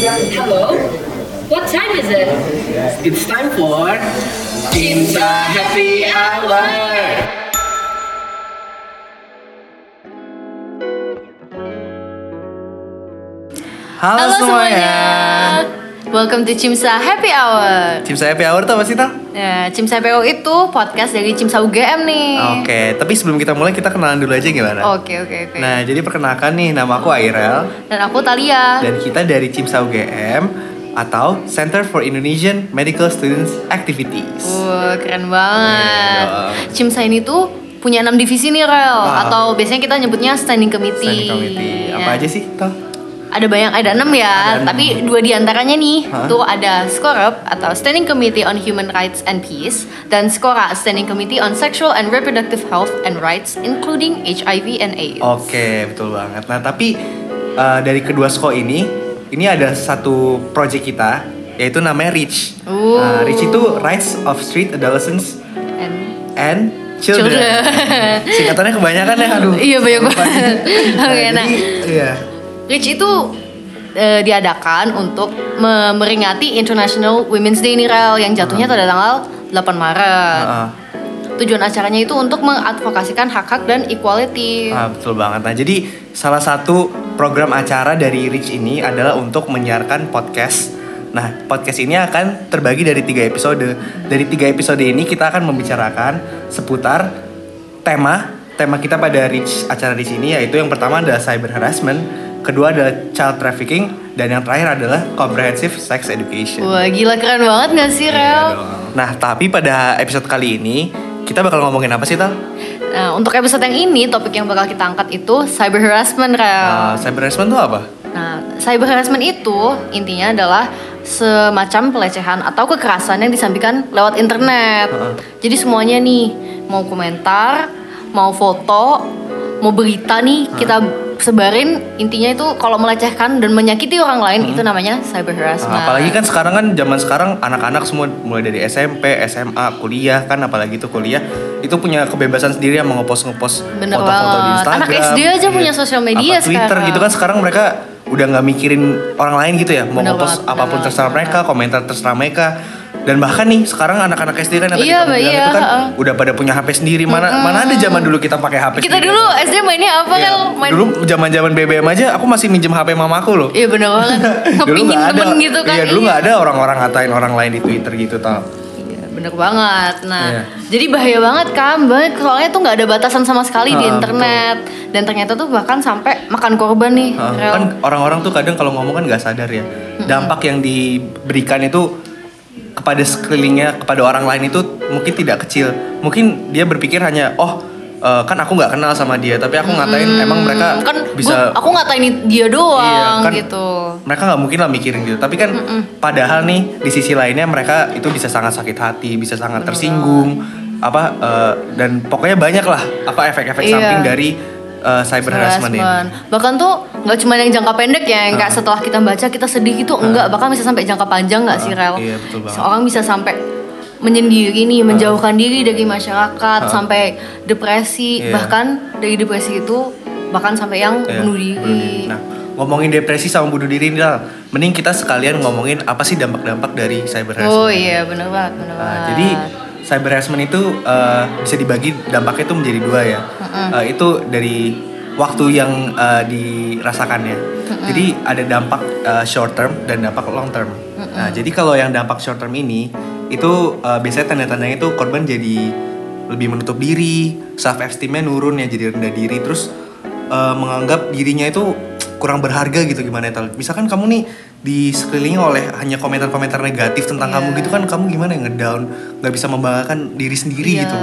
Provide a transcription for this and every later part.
Hello? What time is it? It's time for Cinta Happy Hour. Halo, semuanya. Welcome to Cimsa Happy Hour. Cimsa Happy Hour tuh apa sih, Tal? Ya, Cimsa Happy Hour itu podcast dari Cimsa UGM nih. Oke, tapi sebelum kita mulai kita kenalan dulu aja gimana? Oke, oke, oke. Nah, jadi perkenalkan nih, nama aku Airel Dan aku Talia. dan kita dari Cimsa UGM atau Center for Indonesian Medical Students Activities. Wah, keren banget. Iya dong. Cimsa ini tuh punya enam divisi nih, Rel. Ah. Atau biasanya kita nyebutnya standing committee. Standing Committee. Apa Ya. aja sih, Tal? Ada banyak, ada enam ya. Ada enam. Tapi dua di antaranya nih, Hah? tuh ada SCORUP atau Standing Committee on Human Rights and Peace dan SCORA Standing Committee on Sexual and Reproductive Health and Rights, including HIV and AIDS. Oke, betul banget. Nah, tapi uh, dari kedua sko ini, ini ada satu project kita, yaitu namanya REACH. Uh. Nah, REACH itu Rights of Street Adolescents And and Children. Children. Singkatannya kebanyakan ya, aduh. Iya, banyak banget. Oke, nah. jadi, iya. Rich itu eh, diadakan untuk memperingati International Women's Day nih Rel yang jatuhnya pada tanggal 8 Maret. Heeh. Tujuan acaranya itu untuk mengadvokasikan hak-hak dan equality. Ah, betul banget. Nah, jadi salah satu program acara dari REACH ini adalah untuk menyiarkan podcast. Nah, podcast ini akan terbagi dari tiga episode. Dari tiga episode ini kita akan membicarakan seputar tema tema kita pada REACH acara di sini yaitu yang pertama adalah cyber harassment, kedua adalah child trafficking, dan yang terakhir adalah comprehensive sex education. Wah gila keren banget gak sih Iya Rel? dong. Nah, tapi pada episode kali ini kita bakal ngomongin apa sih, Tal? Nah untuk episode yang ini topik yang bakal kita angkat itu cyber harassment Rel. Uh, cyber harassment itu apa? Nah, cyber harassment itu intinya adalah semacam pelecehan atau kekerasan yang disampaikan lewat internet. Heeh. Jadi semuanya nih, mau komentar, mau foto, mau berita nih kita sebarin intinya itu kalau melecehkan dan menyakiti orang lain itu namanya cyber harassment. Nah, apalagi kan sekarang kan zaman sekarang anak-anak semua mulai dari SMP, SMA, kuliah kan apalagi tuh kuliah itu punya kebebasan sendiri yang mau ngepost ngepost Bener foto-foto di. Instagram. Anak SD aja iya. punya sosial media Apa Twitter sekarang. gitu kan sekarang mereka udah nggak mikirin orang lain gitu ya mau ngepost bener apa pun banget, terserah mereka, komentar terserah mereka. Dan bahkan nih sekarang anak-anak SD kan yang tadi Iya, kamu bilang iya, itu kan heeh. udah pada punya HP sendiri. Mana mana ada zaman dulu kita pakai HP kita sendiri. dulu SD mainnya apa Iya, kan? Main Dulu zaman-zaman BBM aja aku masih minjem HP mamaku loh. Iya bener banget. Ngepingin nggak ada, gitu kan. Iya, dulu nggak ada orang-orang ngatain orang lain di Twitter gitu tau. Iya, bener banget. Nah, Iya. jadi bahaya banget kan, banget soalnya tuh nggak ada batasan sama sekali di Ah, internet. Dan ternyata tuh bahkan sampai makan korban nih. Hah, Rel. kan orang-orang tuh kadang kalau ngomong kan nggak sadar ya dampak yang diberikan itu kepada sekelilingnya kepada orang lain itu mungkin tidak kecil mungkin dia berpikir hanya oh eh, kan aku nggak kenal sama dia tapi aku ngatain emang mereka kan bisa gua- aku ngatain dia doang Iya, kan gitu. mereka nggak mungkin lah mikirin gitu tapi kan padahal nih di sisi lainnya mereka itu bisa sangat sakit hati bisa sangat tersinggung apa eh, dan pokoknya banyak lah apa efek-efek Iya. samping dari eh, cyber harassment ini. Bahkan tuh nggak cuma yang jangka pendek ya, yang kayak setelah kita baca kita sedih gitu, enggak, bahkan bisa sampai jangka panjang nggak sih Rel? iya, betul banget. Seorang bisa sampai menyendiri nih, menjauhkan diri dari masyarakat, sampai depresi, Iya. bahkan dari depresi itu bahkan sampai yang Iya, bunuh diri. Nah, ngomongin depresi sama bunuh diri ini Dal, mending kita sekalian ngomongin apa sih dampak-dampak dari cyber harassment. Oh iya, bener banget, bener Nah, banget. jadi cyber harassment itu eh, bisa dibagi dampaknya itu menjadi dua ya. Eh, itu dari waktu yang eh, dirasakannya. Jadi ada dampak eh, short term dan dampak long term. Nah, jadi kalau yang dampak short term ini itu eh, biasanya tanda-tandanya itu korban jadi lebih menutup diri, self esteemnya nurun ya jadi rendah diri, terus eh, menganggap dirinya itu kurang berharga gitu gimana ya Tal? Misalkan kamu nih di sekelilingi oleh hanya komentar-komentar negatif tentang kamu gitu kan kamu gimana ya ngedown nggak bisa membanggakan diri sendiri ya, gitu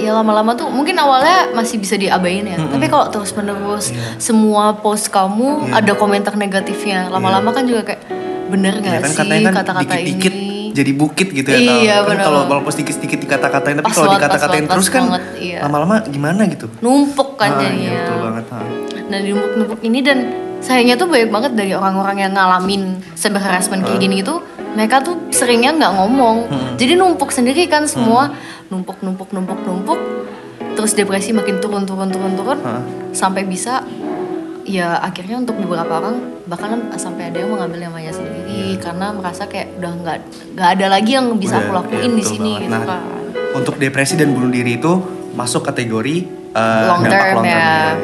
ya lama-lama tuh mungkin awalnya masih bisa diabain ya. Tapi kalau terus menerus Iya. semua post kamu ada komentar negatifnya, lama-lama kan juga kayak bener ya nggak kan sih kan kata-kata dikit-dikit ini? Jadi bukit gitu ya. Iya, kan kalau walaupun sedikit-sedikit dikata-katain tapi kalau dikata-katain terus pas kan banget, iya. lama-lama gimana gitu Numpuk kan Ah, jadinya. iya, betul banget ha. Nah di numpuk-numpuk ini dan sayangnya tuh banyak banget dari orang-orang yang ngalamin cyber harassment kayak gini gitu mereka tuh seringnya nggak ngomong jadi numpuk sendiri kan semua numpuk numpuk numpuk numpuk terus depresi makin turun turun turun turun Hah. sampai bisa ya akhirnya untuk beberapa orang bahkan sampai ada yang mengambil namanya sendiri karena merasa kayak udah nggak nggak ada lagi yang bisa Udah, aku lakuin iya, di sini banget. gitu Nah, kan. Untuk depresi dan bunuh diri itu masuk kategori uh, long term long term, ya.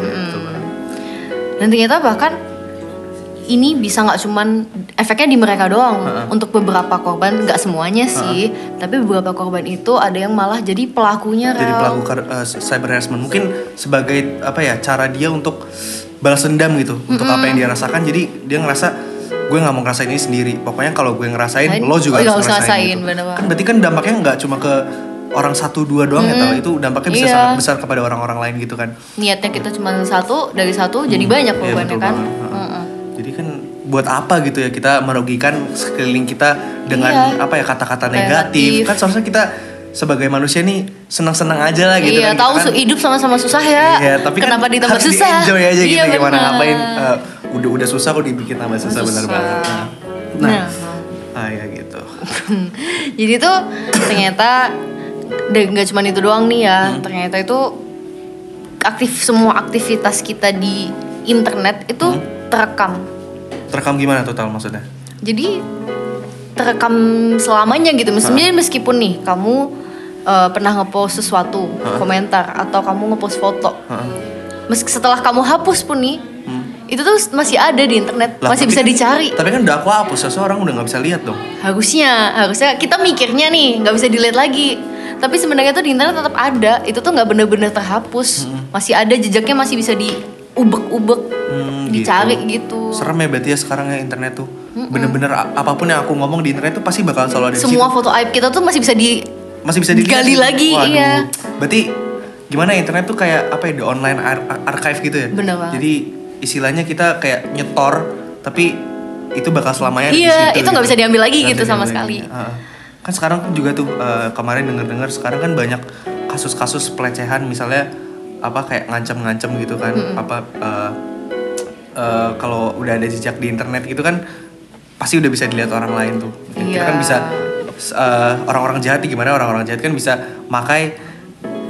dan ternyata bahkan ini bisa nggak cuman efeknya di mereka doang. Ha-ha. untuk beberapa korban nggak semuanya sih. Tapi beberapa korban itu ada yang malah jadi pelakunya Jadi Rel. pelaku uh, cyber harassment. Mungkin sebagai apa ya cara dia untuk balas dendam gitu untuk apa yang dia rasakan. Jadi dia ngerasa gue nggak mau ngerasain ini sendiri. Pokoknya kalau gue ngerasain, lo juga oh, harus harus ngerasain. ngerasain, gitu. Kan berarti kan dampaknya nggak cuma ke orang satu dua doang ya tau itu dampaknya bisa Iya. sangat besar kepada orang-orang lain gitu kan. niatnya kita cuma satu dari satu jadi banyak Iya, korbannya betul kan banget. Jadi kan buat apa gitu ya kita merugikan sekeliling kita dengan Iya. apa ya kata-kata Negatif. negatif. Kan seharusnya kita sebagai manusia nih senang-senang aja lah gitu iya kan. Tahu kan- hidup sama-sama susah ya Iya, tapi kenapa kan ditambah harus susah enjoy aja iya, gitu gimana bener. ngapain eh, udah udah susah kok dibikin tambah susah, Susah. banget. Nah, Nah. ah ya gitu. jadi tuh ternyata nggak cuma itu doang nih ya Hmm. ternyata itu aktif semua aktivitas kita di internet itu Hmm. terekam Terekam gimana total maksudnya? jadi terekam selamanya gitu. Mestinya meskipun nih kamu eh, pernah ngepost sesuatu komentar atau kamu ngepost foto. Heeh. meski setelah kamu hapus pun nih Hmm. itu tuh masih ada di internet. Lah, masih bisa kan- dicari. Tapi kan udah aku hapus, seseorang udah nggak bisa lihat dong. harusnya harusnya kita mikirnya nih nggak bisa dilihat lagi. Tapi sebenarnya tuh di internet tetap ada. Itu tuh nggak bener-bener terhapus. Masih ada jejaknya masih bisa diubek-ubek Hmm, dicari gitu, Serem ya berarti ya sekarang ya internet tuh. Bener-bener apa pun yang aku ngomong di internet tuh pasti bakal selalu ada di semua situ. foto aib kita tuh masih bisa di Masih bisa dilihat. gali gitu. lagi, Waduh. iya. Berarti gimana ya, internet tuh kayak apa ya the online ar- ar- archive gitu ya? Bener banget. Jadi istilahnya kita kayak nyetor tapi itu bakal selamanya ada di Iya, situ itu nggak bisa diambil lagi Nggak gitu sama sekali. Heeh. Kan sekarang juga tuh eh, kemarin denger-dengar sekarang kan banyak kasus-kasus pelecehan misalnya apa kayak ngancam-ngancam gitu kan apa eh, eh, kalau udah ada jejak di internet gitu kan pasti udah bisa dilihat orang lain tuh. Kita kan Iya. bisa eh, orang-orang jahat gimana orang-orang jahat kan bisa makai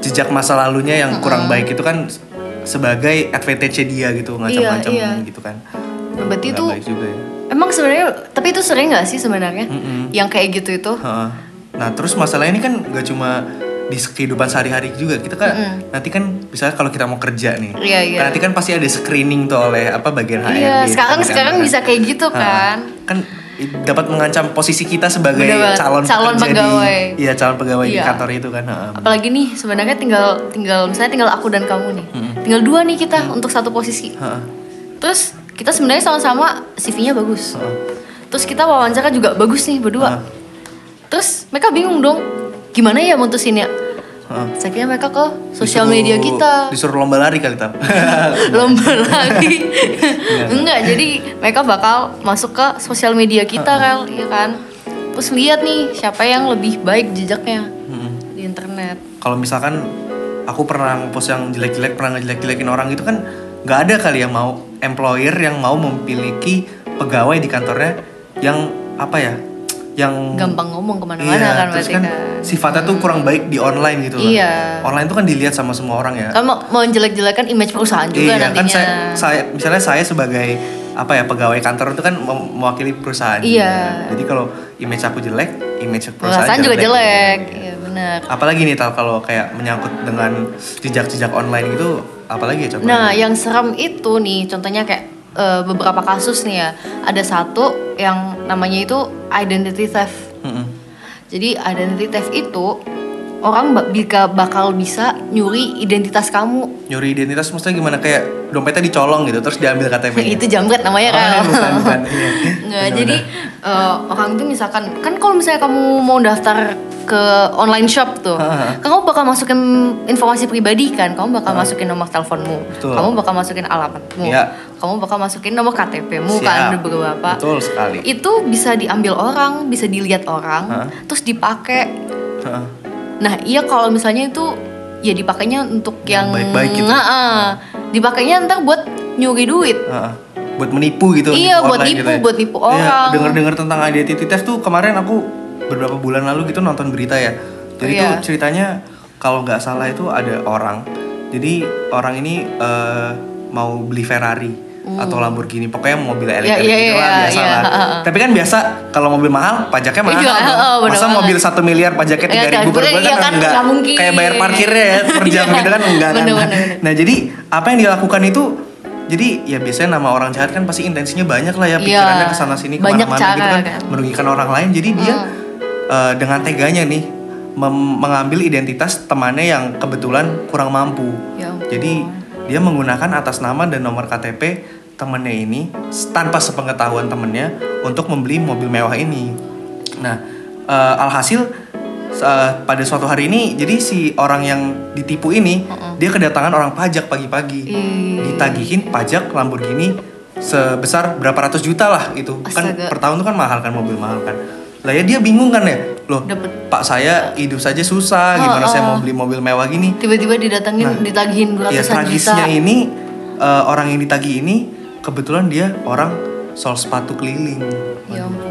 jejak masa lalunya yang kurang baik itu kan sebagai advantage dia gitu Iya, iya. gitu kan. berarti itu juga ya. emang sebenarnya tapi itu sering nggak sih sebenarnya yang kayak gitu itu. Nah terus masalah ini kan gak cuma di kehidupan sehari-hari juga kita kan nanti kan misalnya kalau kita mau kerja nih Iya, iya. kan nanti kan pasti ada screening tuh oleh apa bagian HRD iya sekarang kan. sekarang bisa kayak gitu Heeh. kan kan i- dapat mengancam posisi kita sebagai Bener calon Calon pegawai. iya calon pegawai di Iya. kantor itu kan heeh. apalagi nih sebenarnya tinggal tinggal misalnya tinggal aku dan kamu nih tinggal dua nih kita untuk satu posisi Heeh. terus kita sebenarnya sama-sama CV-nya bagus Heeh. terus kita wawancara juga bagus nih berdua Heeh. terus mereka bingung dong gimana ya mutusinnya? Saya kira mereka ke sosial Disuruh- media kita. disuruh lomba lari kali tam lomba lagi enggak jadi mereka bakal masuk ke sosial media kita rel ya kan? Terus lihat nih siapa yang lebih baik jejaknya di internet. Kalau misalkan aku pernah post yang jelek-jelek pernah ngejelek-jelekin orang itu kan nggak ada kali yang mau employer yang mau memiliki pegawai di kantornya yang apa ya yang gampang ngomong ke mana-mana Iya, kan terus kan kan sifatnya tuh kurang baik di online gitu loh. Iya. Online tuh kan dilihat sama semua orang ya. kan mau mau jelek-jelekan image perusahaan juga iya, nantinya kan saya, saya misalnya saya sebagai apa ya pegawai kantor itu kan mewakili perusahaan. Iya. juga. Jadi kalau image aku jelek, image perusahaan, perusahaan juga jelek iya benar Apalagi nih tal kalau kayak menyangkut dengan jejak-jejak online gitu, apalagi ya coba. Nah, yang serem itu nih, contohnya kayak eh, beberapa kasus nih ya. Ada satu yang namanya itu identity theft. Mm-mm. Jadi identity theft itu orang bika- bakal bisa nyuri identitas kamu. Nyuri identitas maksudnya gimana kayak dompetnya dicolong gitu terus diambil KTP-nya. itu jambret namanya kan. Oh, bukan, bukan. Iya. Nggak, jadi eh, orang tuh misalkan kan kalau misalnya kamu mau daftar ke online shop tuh, Ha-ha. kamu bakal masukin informasi pribadi kan, kamu bakal masukin nomor teleponmu, Betul. kamu bakal masukin alamatmu, Iya. kamu bakal masukin nomor KTP-mu Siap. kan ada beberapa. Betul sekali. Itu bisa diambil orang, bisa dilihat orang, Ha? terus dipakai. Heeh. Nah iya kalau misalnya itu ya dipakainya untuk Yang yang, baik-baik gitu. Nah, ah. dipakainya ntar buat nyuri duit. Heeh. buat menipu gitu Iya, nipu buat nipu, buat nipu Iya, orang. denger-denger tentang identity theft tuh kemarin aku beberapa bulan lalu gitu nonton berita ya. Jadi Iya. tuh ceritanya kalau nggak salah itu ada orang. Jadi orang ini eh, mau beli Ferrari atau Lamborghini. Pokoknya mobil elit Iya, iya, gitu lah iya, biasa iya, lah tapi kan biasa kalau mobil mahal pajaknya mahal. Iya, bener masa banget. mobil satu miliar pajaknya Iya, tiga ribu per bulan iya kan kan, enggak. Kayak bayar parkirnya ya per jam gitu kan enggak kan. Bener, bener, bener. nah jadi apa yang dilakukan itu jadi ya biasanya nama orang jahat kan pasti intensinya banyak lah ya pikirannya ke sana sini ke mana-mana gitu kan, kan. merugikan orang lain. Jadi dia eh, dengan teganya nih mengambil identitas temannya yang kebetulan kurang mampu Ya ampun. jadi dia menggunakan atas nama dan nomor KTP temennya ini tanpa sepengetahuan temennya untuk membeli mobil mewah ini. Nah, eh, alhasil eh, pada suatu hari ini jadi si orang yang ditipu ini dia kedatangan orang pajak pagi-pagi. Ih. Ditagihin pajak Lamborghini sebesar berapa ratus juta lah itu. Kan Astaga. per tahun tuh kan mahal kan mobil mahal kan. Lah ya dia bingung kan ya. Loh, Dapet. Pak saya hidup saja susah, gimana Oh, saya oh. mau beli mobil mewah gini? Tiba-tiba didatengin, Nah, ditagihin Ya ratusan tragisnya juta. ini eh, orang yang ditagih ini kebetulan dia orang sol sepatu keliling. Ya ampun.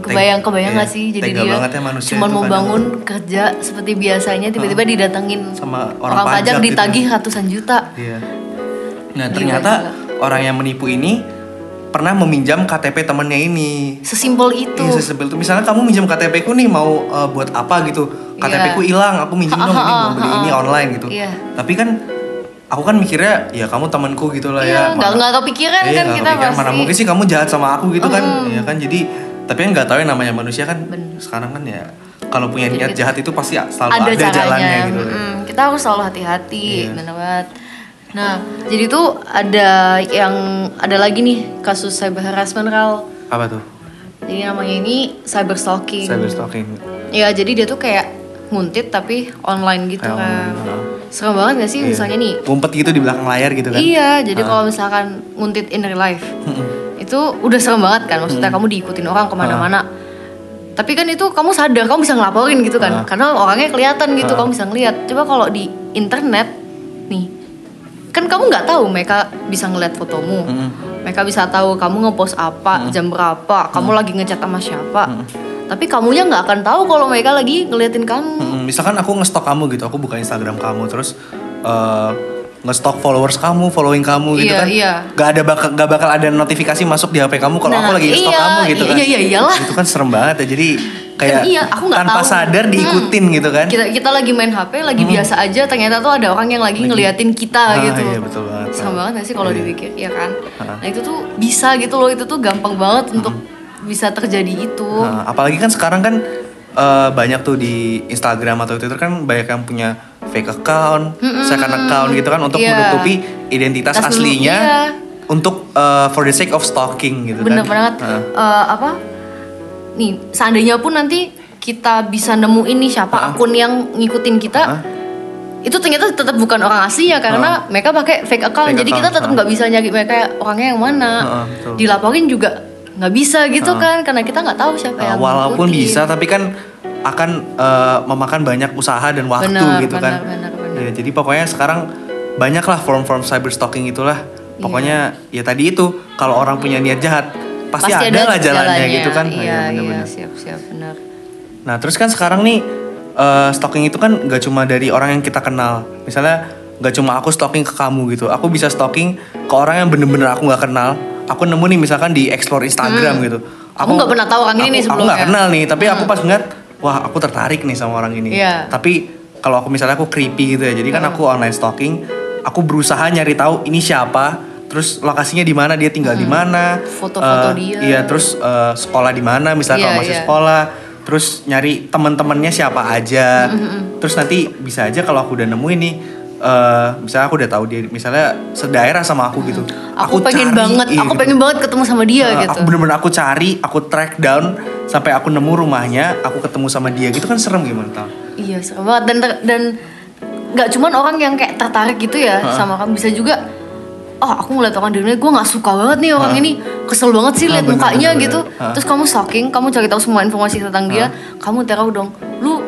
Kebayang kebayang Iya, nggak sih jadi dia banget ya manusia cuman mau kadang. bangun kerja seperti biasanya tiba-tiba didatengin Sama orang orang, pajak, pajak gitu. ditagih ratusan juta. Iya. Nah ternyata orang yang menipu ini pernah meminjam KTP temennya ini. Sesimpel itu. Iya sesimpel itu. Misalnya kamu minjam KTP ku nih mau eh, buat apa gitu. KTP ku hilang, aku minjem dong ini mau beli ini online gitu. Iya. Tapi kan aku kan mikirnya ya kamu temanku gitu lah Iya, ya. nggak Mana- nggak kepikiran Iya, kan kita kepikiran. pasti. Mana mungkin sih kamu jahat sama aku gitu kan. Ya kan jadi tapi kan nggak tahu ya namanya manusia kan Bener. sekarang kan ya kalau punya niat jahat itu pasti selalu ada, ada, caranya. jalannya gitu. Mm-mm, kita harus selalu hati-hati, Iya. bener banget. Nah, jadi tuh ada yang ada lagi nih kasus cyber harassment Ral. Apa tuh? Jadi namanya ini cyber stalking. Cyber stalking. Ya, jadi dia tuh kayak nguntit tapi online gitu kan. Serem banget gak sih Iya. misalnya nih? Ngumpet gitu di belakang layar gitu kan. Iya, jadi kalau misalkan nguntit in real life, itu udah serem banget kan. Maksudnya kamu diikutin orang ke mana-mana. Tapi kan itu kamu sadar, kamu bisa ngelaporin gitu kan. Karena orangnya kelihatan gitu, kamu bisa ngeliat. Coba kalau di internet, nih, kan kamu nggak tahu mereka bisa ngeliat fotomu. Mm-mm. Mereka bisa tahu kamu ngepost apa, jam berapa, kamu lagi ngechat sama siapa. Tapi kamunya nggak akan tahu kalau mereka lagi ngeliatin kamu. Mm-mm. Misalkan aku ngestok kamu gitu, aku buka Instagram kamu terus eh, ngestok followers kamu, following kamu gitu Iya, kan. iya. Gak ada bakal gak bakal ada notifikasi masuk di HP kamu kalau Nah, aku lagi ngestok iya, kamu gitu kan. iya, iya, iyalah. Itu kan serem banget ya. Jadi kayak iya, aku tanpa tahu. sadar diikutin gitu kan. Kita kita lagi main HP, lagi biasa aja, ternyata tuh ada orang yang lagi, ngeliatin kita Ah, gitu. iya, betul banget. Serem banget gak sih kalau Iya. dipikir, ya kan? Ah. Nah itu tuh bisa gitu loh, itu tuh gampang banget untuk bisa terjadi itu. Nah, apalagi kan sekarang kan eh, banyak tuh di Instagram atau Twitter kan banyak yang punya fake account, second account gitu kan untuk Iya. menutupi identitas Tas dulu, aslinya iya. untuk eh, for the sake of stalking gitu Bener kan. banget. Heeh. Eh, apa? Nih, seandainya pun nanti kita bisa nemuin nih siapa akun yang ngikutin kita, itu ternyata tetap bukan orang aslinya karena mereka pakai fake account. Fake jadi kita account, tetap ah. nggak bisa nyari mereka orangnya yang mana. Betul. Dilaporin juga nggak bisa gitu kan karena kita nggak tahu siapa Uh, yang walaupun ngikutin. bisa tapi kan akan uh, memakan banyak usaha dan waktu Benar, gitu kan. benar, benar, benar. Ya, jadi pokoknya sekarang banyaklah form-form cyber stalking itulah. Iya. Pokoknya ya tadi itu kalau orang punya niat jahat pasti, ada, lah jalannya, gitu kan. Iya, ya, iya, benar-benar. siap, siap, benar. Nah terus kan sekarang nih uh, stalking itu kan gak cuma dari orang yang kita kenal. Misalnya gak cuma aku stalking ke kamu gitu. Aku bisa stalking ke orang yang bener-bener aku nggak kenal. Aku nemu nih misalkan di explore Instagram gitu. Aku nggak pernah tahu orang ini aku- nih Aku sebelumnya. nggak kenal nih, tapi aku pas ngeliat, wah aku tertarik nih sama orang ini. Iya. Tapi kalau aku misalnya aku creepy gitu ya, jadi kan aku online stalking, aku berusaha nyari tahu ini siapa, terus lokasinya di mana, dia tinggal di mana, Foto-foto eh, dia. Iya, terus eh, sekolah di mana, misalnya Iya, kalau masih iya. sekolah, terus nyari teman-temannya siapa aja, terus nanti bisa aja kalau aku udah nemu ini, eh, misalnya aku udah tahu dia, misalnya sedaerah sama aku gitu, Aku, pengen cari, banget, iya, aku gitu. pengen banget ketemu sama dia Eh, gitu. Aku bener-bener aku cari, aku track down sampai aku nemu rumahnya, aku ketemu sama dia gitu kan serem gimana tau? Iya, serem banget dan dan nggak cuman orang yang kayak tertarik gitu ya sama kamu bisa juga oh aku ngeliat orang di dunia gue nggak suka banget nih orang ini kesel banget sih Ah, liat bener, mukanya bener, gitu bener. Ah. terus kamu stalking kamu cari tahu semua informasi tentang dia kamu teror dong lu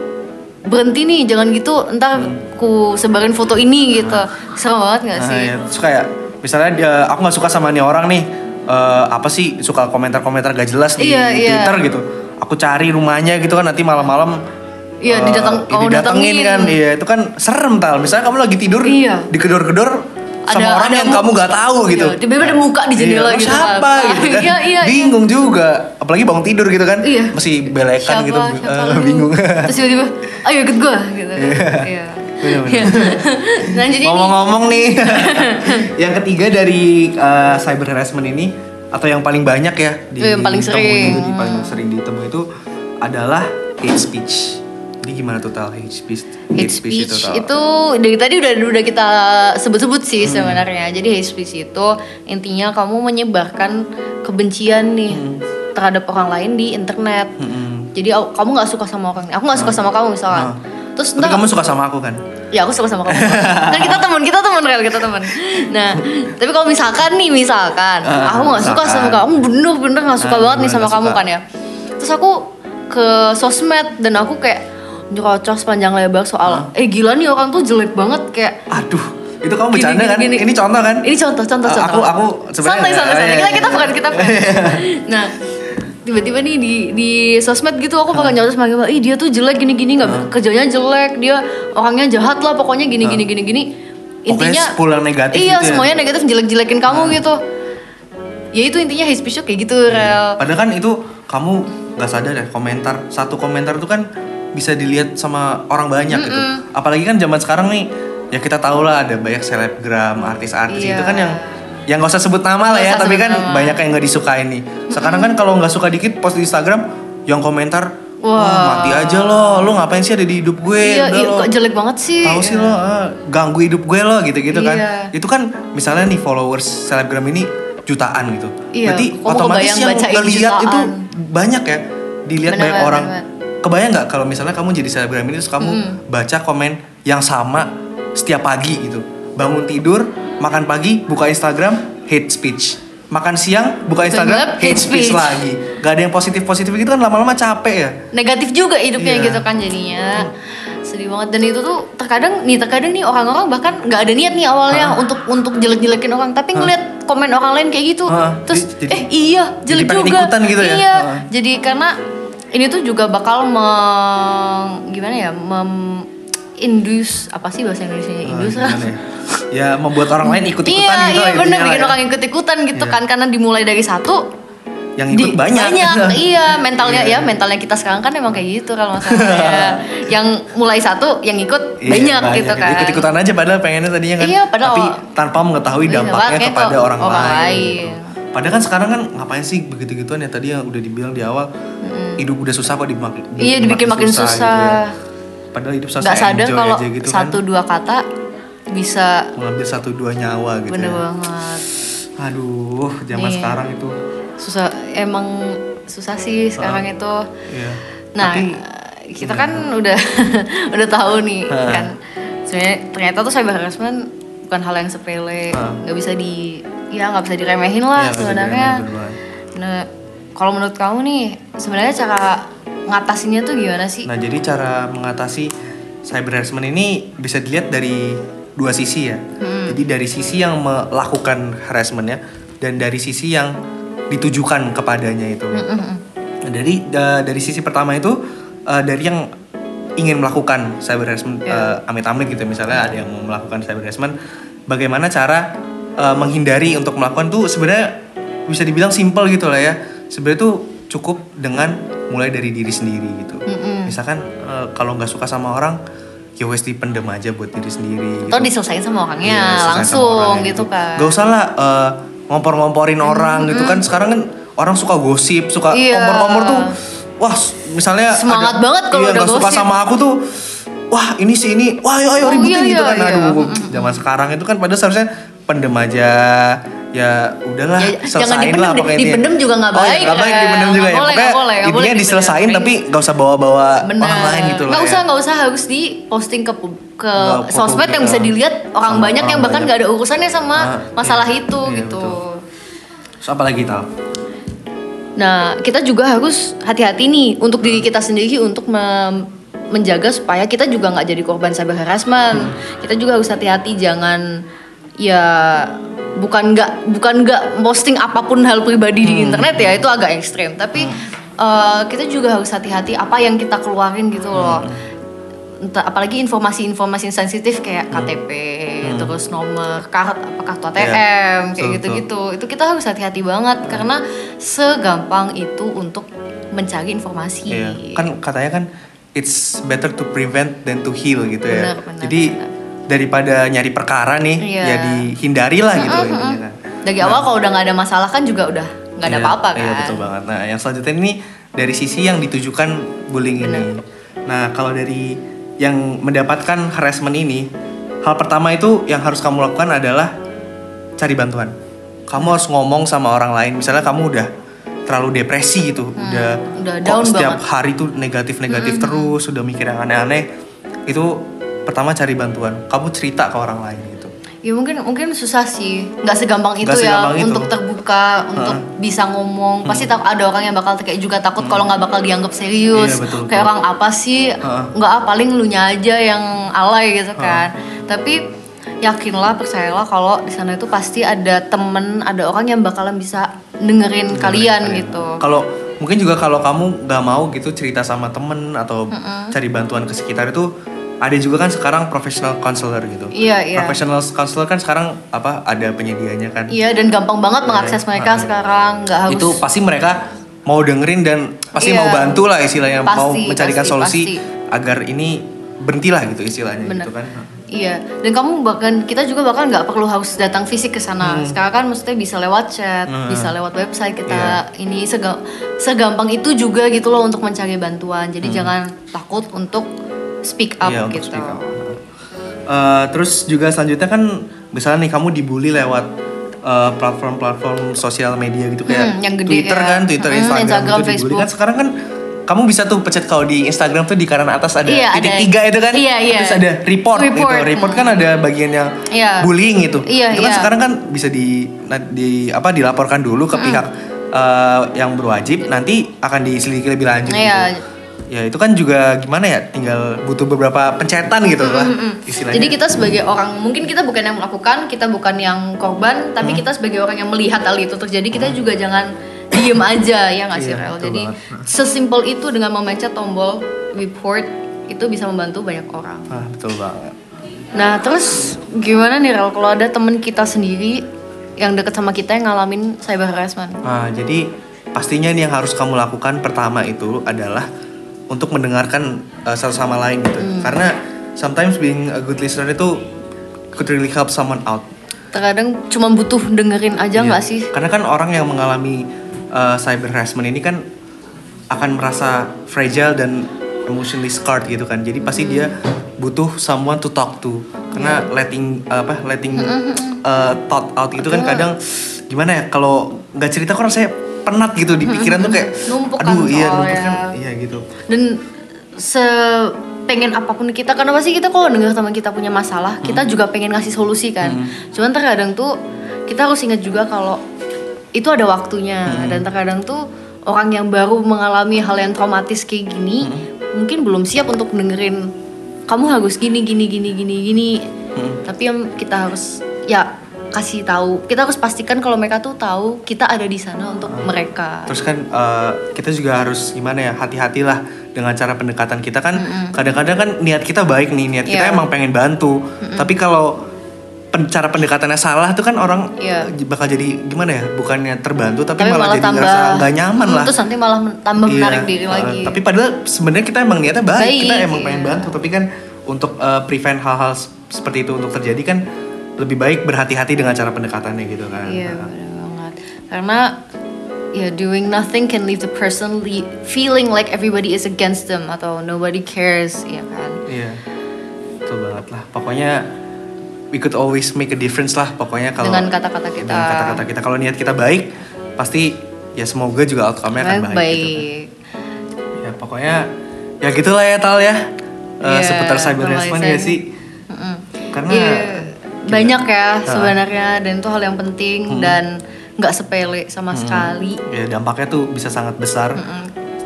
berhenti nih jangan gitu ntar ku sebarin foto ini gitu serem banget nggak Nah, sih ya, terus kayak misalnya dia, aku nggak suka sama nih orang nih, eh, apa sih suka komentar-komentar gak jelas di Iya, iya. Twitter gitu. Aku cari rumahnya gitu kan nanti malam-malam. Iya, didatang- ya kamu didatengin datengin. kan, iya itu kan serem tal. Misalnya kamu lagi tidur, Iya. digedor-gedor, sama orang yang mu- kamu nggak tahu Iya, gitu. tiba-tiba ada muka di jendela Iya, gitu Siapa kan. gitu kan? Iya, iya, iya. Bingung juga. Apalagi bangun tidur gitu kan. Iya. Masih belekan Siapa, gitu. siapa lu? bingung. Terus tiba-tiba, ayo ikut gue gitu. Iya. Bener-bener. Iya. Nah Ngomong-ngomong nih, yang ketiga dari uh, cyber harassment ini atau yang paling banyak ya di Yang paling sering. itu, di paling sering ditemui itu adalah hate speech. Jadi gimana tuh tal hate speech? hate speech Tal? itu dari tadi udah udah kita sebut-sebut sih Hmm. sebenarnya. Jadi hate speech itu intinya kamu menyebarkan kebencian nih terhadap orang lain di internet. Mm-mm. Jadi kamu nggak suka sama orang, aku nggak suka sama kamu misalkan. Terus Tapi kamu suka sama aku kan? Ya aku suka sama kamu. kan kita teman, kita teman real, kita teman. Nah, tapi kalau misalkan nih, misalkan Ah, aku nggak suka sama kamu, bener-bener nggak suka Ah, banget nih sama kamu suka. kan ya. Terus aku ke sosmed dan aku kayak nyerocos panjang lebar soal, eh gila nih orang tuh jelek banget kayak Aduh, itu kamu Gini, bercanda gini, kan? gini. Ini contoh kan? ini contoh, contoh, Ah, contoh. aku- aku sebenarnya- santai, santai, santai. iya, Kita iya. kita bukan kita bukan. nah, tiba-tiba nih di di sosmed gitu aku bakal nyautas manggil, ih dia tuh jelek gini-gini nggak kerjanya jelek, dia orangnya jahat lah pokoknya gini gini gini gini. Pokoknya Intinya sepuluh yang negatif Iya, gitu ya? semuanya negatif jelek-jelekin kamu gitu. Ya itu intinya hate speech kayak gitu, rel. Padahal kan itu kamu nggak sadar ya komentar satu komentar itu kan bisa dilihat sama orang banyak gitu. Apalagi kan zaman sekarang nih ya kita tahu lah ada banyak selebgram, artis-artis Iya. itu kan yang yang gak usah sebut nama lah ya, tapi kan nama. banyak yang nggak disukain nih. Sekarang kan kalau nggak suka dikit post di Instagram yang komentar Wah. Wah, mati aja lo, lo ngapain sih ada di hidup gue? Iya, Udah iya, lo." kok jelek banget sih. tahu sih lo ah, ganggu hidup gue lo gitu-gitu kan Iya. itu kan misalnya nih followers selebgram ini jutaan gitu Iya, berarti otomatis yang ngeliat itu banyak ya dilihat Bener, banyak bener, orang bener. Kebayang nggak kalau misalnya kamu jadi selebgram ini terus kamu baca komen yang sama setiap pagi gitu. Bangun tidur makan pagi buka Instagram hate speech. Makan siang buka Instagram Bener, hate speech speech. lagi. Gak ada yang positif positif gitu kan lama-lama capek ya. Negatif juga hidupnya Iya. gitu kan jadinya. Sedih banget. Dan itu tuh terkadang nih terkadang nih orang-orang bahkan nggak ada niat nih awalnya untuk untuk jelek-jelekin orang tapi ngeliat komen orang lain kayak gitu. Hah, terus jadi- eh iya jadi jelek pengen juga. ikutan gitu ya? iya Hah. jadi karena ini tuh juga bakal meng gimana ya mem induce apa sih bahasa Indonesia Ah, induce lah gimana ya? ya membuat orang lain ikut ikutan iya gitu iya lah bener bikin lah ya. orang ikut ikutan gitu Iya. kan karena dimulai dari satu yang ikut di- banyak, iya mentalnya Iya. ya mentalnya kita sekarang kan emang kayak gitu kalau masalahnya yang mulai satu yang ikut Iya, banyak, gitu kan ikut ikutan aja padahal pengennya tadinya kan Iya, padahal- tapi tanpa mengetahui Iya, dampaknya dampaknya kepada ke orang, orang lain, lain. Padahal kan sekarang kan ngapain sih begitu gituan ya? Tadi yang udah dibilang di awal hidup udah susah kok dimakin iya dibikin makin susah, gitu ya. padahal hidup susah nggak sadar kalau aja gitu satu kan. dua kata bisa mengambil satu dua nyawa gitu bener ya. banget. Aduh zaman Iya. sekarang itu. Susah emang susah sih sekarang itu. Iya. nah Tapi- kita kan udah udah tahu nih Hah. kan. Sebenarnya ternyata tuh cyber harassment bukan hal yang sepele nggak bisa di ya nggak bisa diremehin lah bisa sebenarnya nah kalau menurut kamu nih sebenarnya cara ngatasinnya tuh gimana sih Nah, jadi cara mengatasi cyber harassment ini bisa dilihat dari dua sisi ya. Jadi dari sisi yang melakukan harassmentnya dan dari sisi yang ditujukan kepadanya itu. Nah, dari da- dari sisi pertama itu eh, dari yang ingin melakukan cyber harassment Iya. eh, amit-amit gitu misalnya ada yang melakukan cyber harassment bagaimana cara eh, menghindari untuk melakukan tuh sebenarnya bisa dibilang simple gitu lah ya sebenarnya tuh cukup dengan mulai dari diri sendiri gitu misalkan eh, kalau nggak suka sama orang ya wes dipendem aja buat diri sendiri atau gitu. diselesain sama orangnya Iya, selesai sama langsung orangnya gitu kan Gak usah lah eh, ngompor-ngomporin orang gitu kan. Sekarang kan orang suka gosip, suka Iya. kompor-kompor tuh. Wah, misalnya Semangat ada- banget kalau iya, udah nggak suka sama aku tuh. Wah, ini sih ini. Wah, ayo ayo Oh, ributin iya, gitu iya, kan. iya. Aduh, zaman sekarang itu kan padahal seharusnya pendem aja. Ya udahlah, Ya, selesain dipendem lah pokoknya. Dipendem juga nggak Oh, iya, baik, nggak baik Rel. dipendem juga Nggak ya. boleh, Pokoknya nggak boleh, nggak intinya boleh diselesain tapi gak usah bawa-bawa orang lain gitu loh. Nggak ya. usah, nggak usah harus di posting ke ke Nggak, ke sosmed yang bisa dilihat orang banyak orang yang bahkan nggak ada urusannya sama Ah, masalah iya. itu Iya, gitu. betul. Terus apa lagi tal? Nah, kita juga harus hati-hati nih untuk diri kita sendiri untuk menjaga supaya kita juga nggak jadi korban cyber harassment. Hmm. Kita juga harus hati-hati jangan ya bukan nggak bukan nggak posting apa pun hal pribadi di Hmm. internet ya itu agak ekstrim. Tapi eh, kita juga harus hati-hati apa yang kita keluarin gitu loh. Hmm. entah apalagi informasi-informasi sensitif kayak KTP, terus nomor kartu apa kartu ATM Iya, kayak gitu-gitu. Itu kita harus hati-hati banget karena segampang itu untuk mencari informasi. Iya. Kan katanya kan it's better to prevent than to heal gitu ya. Benar, benar, Jadi benar. Daripada nyari perkara nih, Iya. ya dihindari lah gitu intinya kan. Dari awal kalau udah nggak ada masalah kan juga udah nggak ada Iya, apa-apa kan. Iya betul banget. Nah yang selanjutnya ini dari sisi yang ditujukan bullying ini. Nah kalau dari yang mendapatkan harassment ini, hal pertama itu yang harus kamu lakukan adalah cari bantuan. Kamu harus ngomong sama orang lain. Misalnya kamu udah terlalu depresi gitu, udah, Hmm, udah kok down setiap banget. hari tuh negatif-negatif terus, udah mikir yang aneh-aneh. Itu pertama cari bantuan. Kamu cerita ke orang lain gitu. Ya mungkin mungkin susah sih, nggak segampang itu Nggak ya segampang itu. untuk terbuka, untuk bisa ngomong. Pasti tak ada orang yang bakal kayak juga takut kalau nggak bakal dianggap serius. Iya, betul, kayak betul. orang apa sih? Heeh. Nggak ah paling lu nya aja yang alay gitu kan. Tapi yakinlah percayalah kalau di sana itu pasti ada temen, ada orang yang bakalan bisa dengerin kalian gitu. Kalau mungkin juga kalau kamu nggak mau gitu cerita sama temen atau cari bantuan ke sekitar itu ada juga kan sekarang professional counselor gitu. Iya iya. Professional counselor kan sekarang apa ada penyedianya kan. Iya dan gampang banget mengakses mereka Heeh. sekarang, nggak harus. Itu pasti mereka mau dengerin dan pasti Iya. mau bantu lah istilahnya mau Pasti, mencarikan pasti, solusi pasti. agar ini berhentilah gitu istilahnya Bener. gitu kan. Iya, dan kamu bahkan kita juga bahkan nggak perlu harus datang fisik ke sana. Hmm. Sekarang kan maksudnya bisa lewat chat, Hmm. bisa lewat website kita. Iya. Ini sega- segampang itu juga gitu loh untuk mencari bantuan. Jadi jangan takut untuk speak up Hmm. Iya, gitu. speak up. Eh, terus juga selanjutnya kan misalnya nih kamu dibully lewat eh, platform-platform sosial media gitu kayak Hmm, yang gede Twitter ya. kan, Twitter, Hmm, Instagram, Instagram, itu dibully Facebook. kan sekarang kan kamu bisa tuh pencet kalau di Instagram tuh di kanan atas ada Iya, titik ada- tiga itu kan, iya, iya. terus ada report, Report, gitu, report kan ada bagian yang Iya. bullying gitu, Iya, itu kan iya. sekarang kan bisa di, di apa dilaporkan dulu ke pihak eh, yang berwajib, nanti akan diselidiki lebih lanjut. Iya. gitu. Ya itu kan juga gimana ya, tinggal butuh beberapa pencetan gitu lah istilahnya. Jadi kita sebagai orang, mungkin kita bukan yang melakukan, kita bukan yang korban, tapi Hmm. kita sebagai orang yang melihat hal itu terjadi, kita juga jangan diem aja ya nggak sih Iya, Rel? Jadi banget. sesimpel itu dengan memencet tombol report itu bisa membantu banyak orang. Ah, betul banget. Nah terus gimana nih Rel kalau ada temen kita sendiri yang deket sama kita yang ngalamin cyber harassment? Nah, jadi pastinya nih yang harus kamu lakukan pertama itu adalah untuk mendengarkan uh, satu sama lain gitu. Hmm. Karena sometimes being a good listener itu could really help someone out. Terkadang cuma butuh dengerin aja nggak Iya. sih? Karena kan orang yang mengalami uh, cyber harassment ini kan akan merasa fragile dan emotionally scarred gitu kan. Jadi pasti dia butuh someone to talk to. Karena Iya. letting apa letting uh, thought out itu kan kadang gimana ya kalau nggak cerita kok rasanya penat gitu di pikiran tuh kayak Numpuk kan aduh iya numpuk kan gitu. dan se pengen apa pun kita karena pasti kita kalau dengar teman kita punya masalah kita juga pengen ngasih solusi kan. Cuman terkadang tuh kita harus ingat juga kalau itu ada waktunya. Dan terkadang tuh orang yang baru mengalami hal yang traumatis kayak gini mungkin belum siap untuk dengerin kamu harus gini gini gini gini gini. Tapi yang kita harus ya kasih tahu. Kita harus pastikan kalau mereka tuh tahu kita ada di sana untuk mereka. Terus kan eh, kita juga harus gimana ya hati-hatilah dengan cara pendekatan kita. Kan kadang-kadang kan niat kita baik nih niat kita Iya. emang pengen bantu. Tapi kalau pen- cara pendekatannya salah tuh kan orang Iya. eh, bakal jadi gimana ya bukannya terbantu tapi, tapi malah, malah jadi tambah. ngerasa nggak nyaman lah. terus nanti malah tambah Iya, menarik diri eh, lagi. tapi padahal sebenarnya kita emang niatnya baik, Baik, kita emang iya. pengen bantu. Tapi kan untuk eh, prevent hal-hal seperti itu untuk terjadi kan lebih baik berhati-hati dengan cara pendekatannya gitu kan iya benar banget karena ya doing nothing can leave the person le- feeling like everybody is against them atau nobody cares ya kan Iya, betul banget lah. Pokoknya we could always make a difference lah. Pokoknya kalau Dengan kata-kata kita. Dengan kata-kata kita. Kalau niat kita baik, pasti ya semoga juga outcome-nya akan baik. baik, Gitu. kan. Ya pokoknya ya gitulah ya Tal ya. Eh, Iya, seputar cyber ya sih. Karena Iya, banyak ya Nah. sebenarnya dan itu hal yang penting dan nggak sepele sama sekali ya dampaknya tuh bisa sangat besar.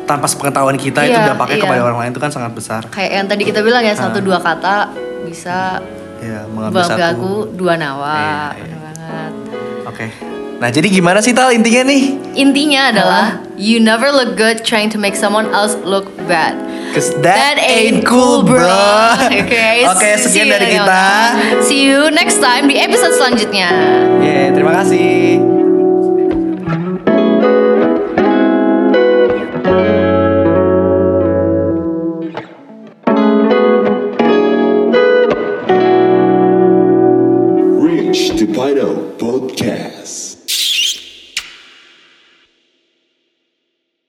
Tanpa sepengetahuan kita itu Iya, dampaknya iya. kepada orang lain itu kan sangat besar. kayak yang tadi kita bilang ya satu dua kata bisa Ya mengambil satu. dua nawa Iya, iya. banget Oke. Nah, jadi gimana sih Tal intinya nih? Intinya adalah you never look good trying to make someone else look bad. Cause that, ain't cool, bro. Oke, Oke, see sekian dari kita. See you next time di episode selanjutnya. Yeah, terima kasih.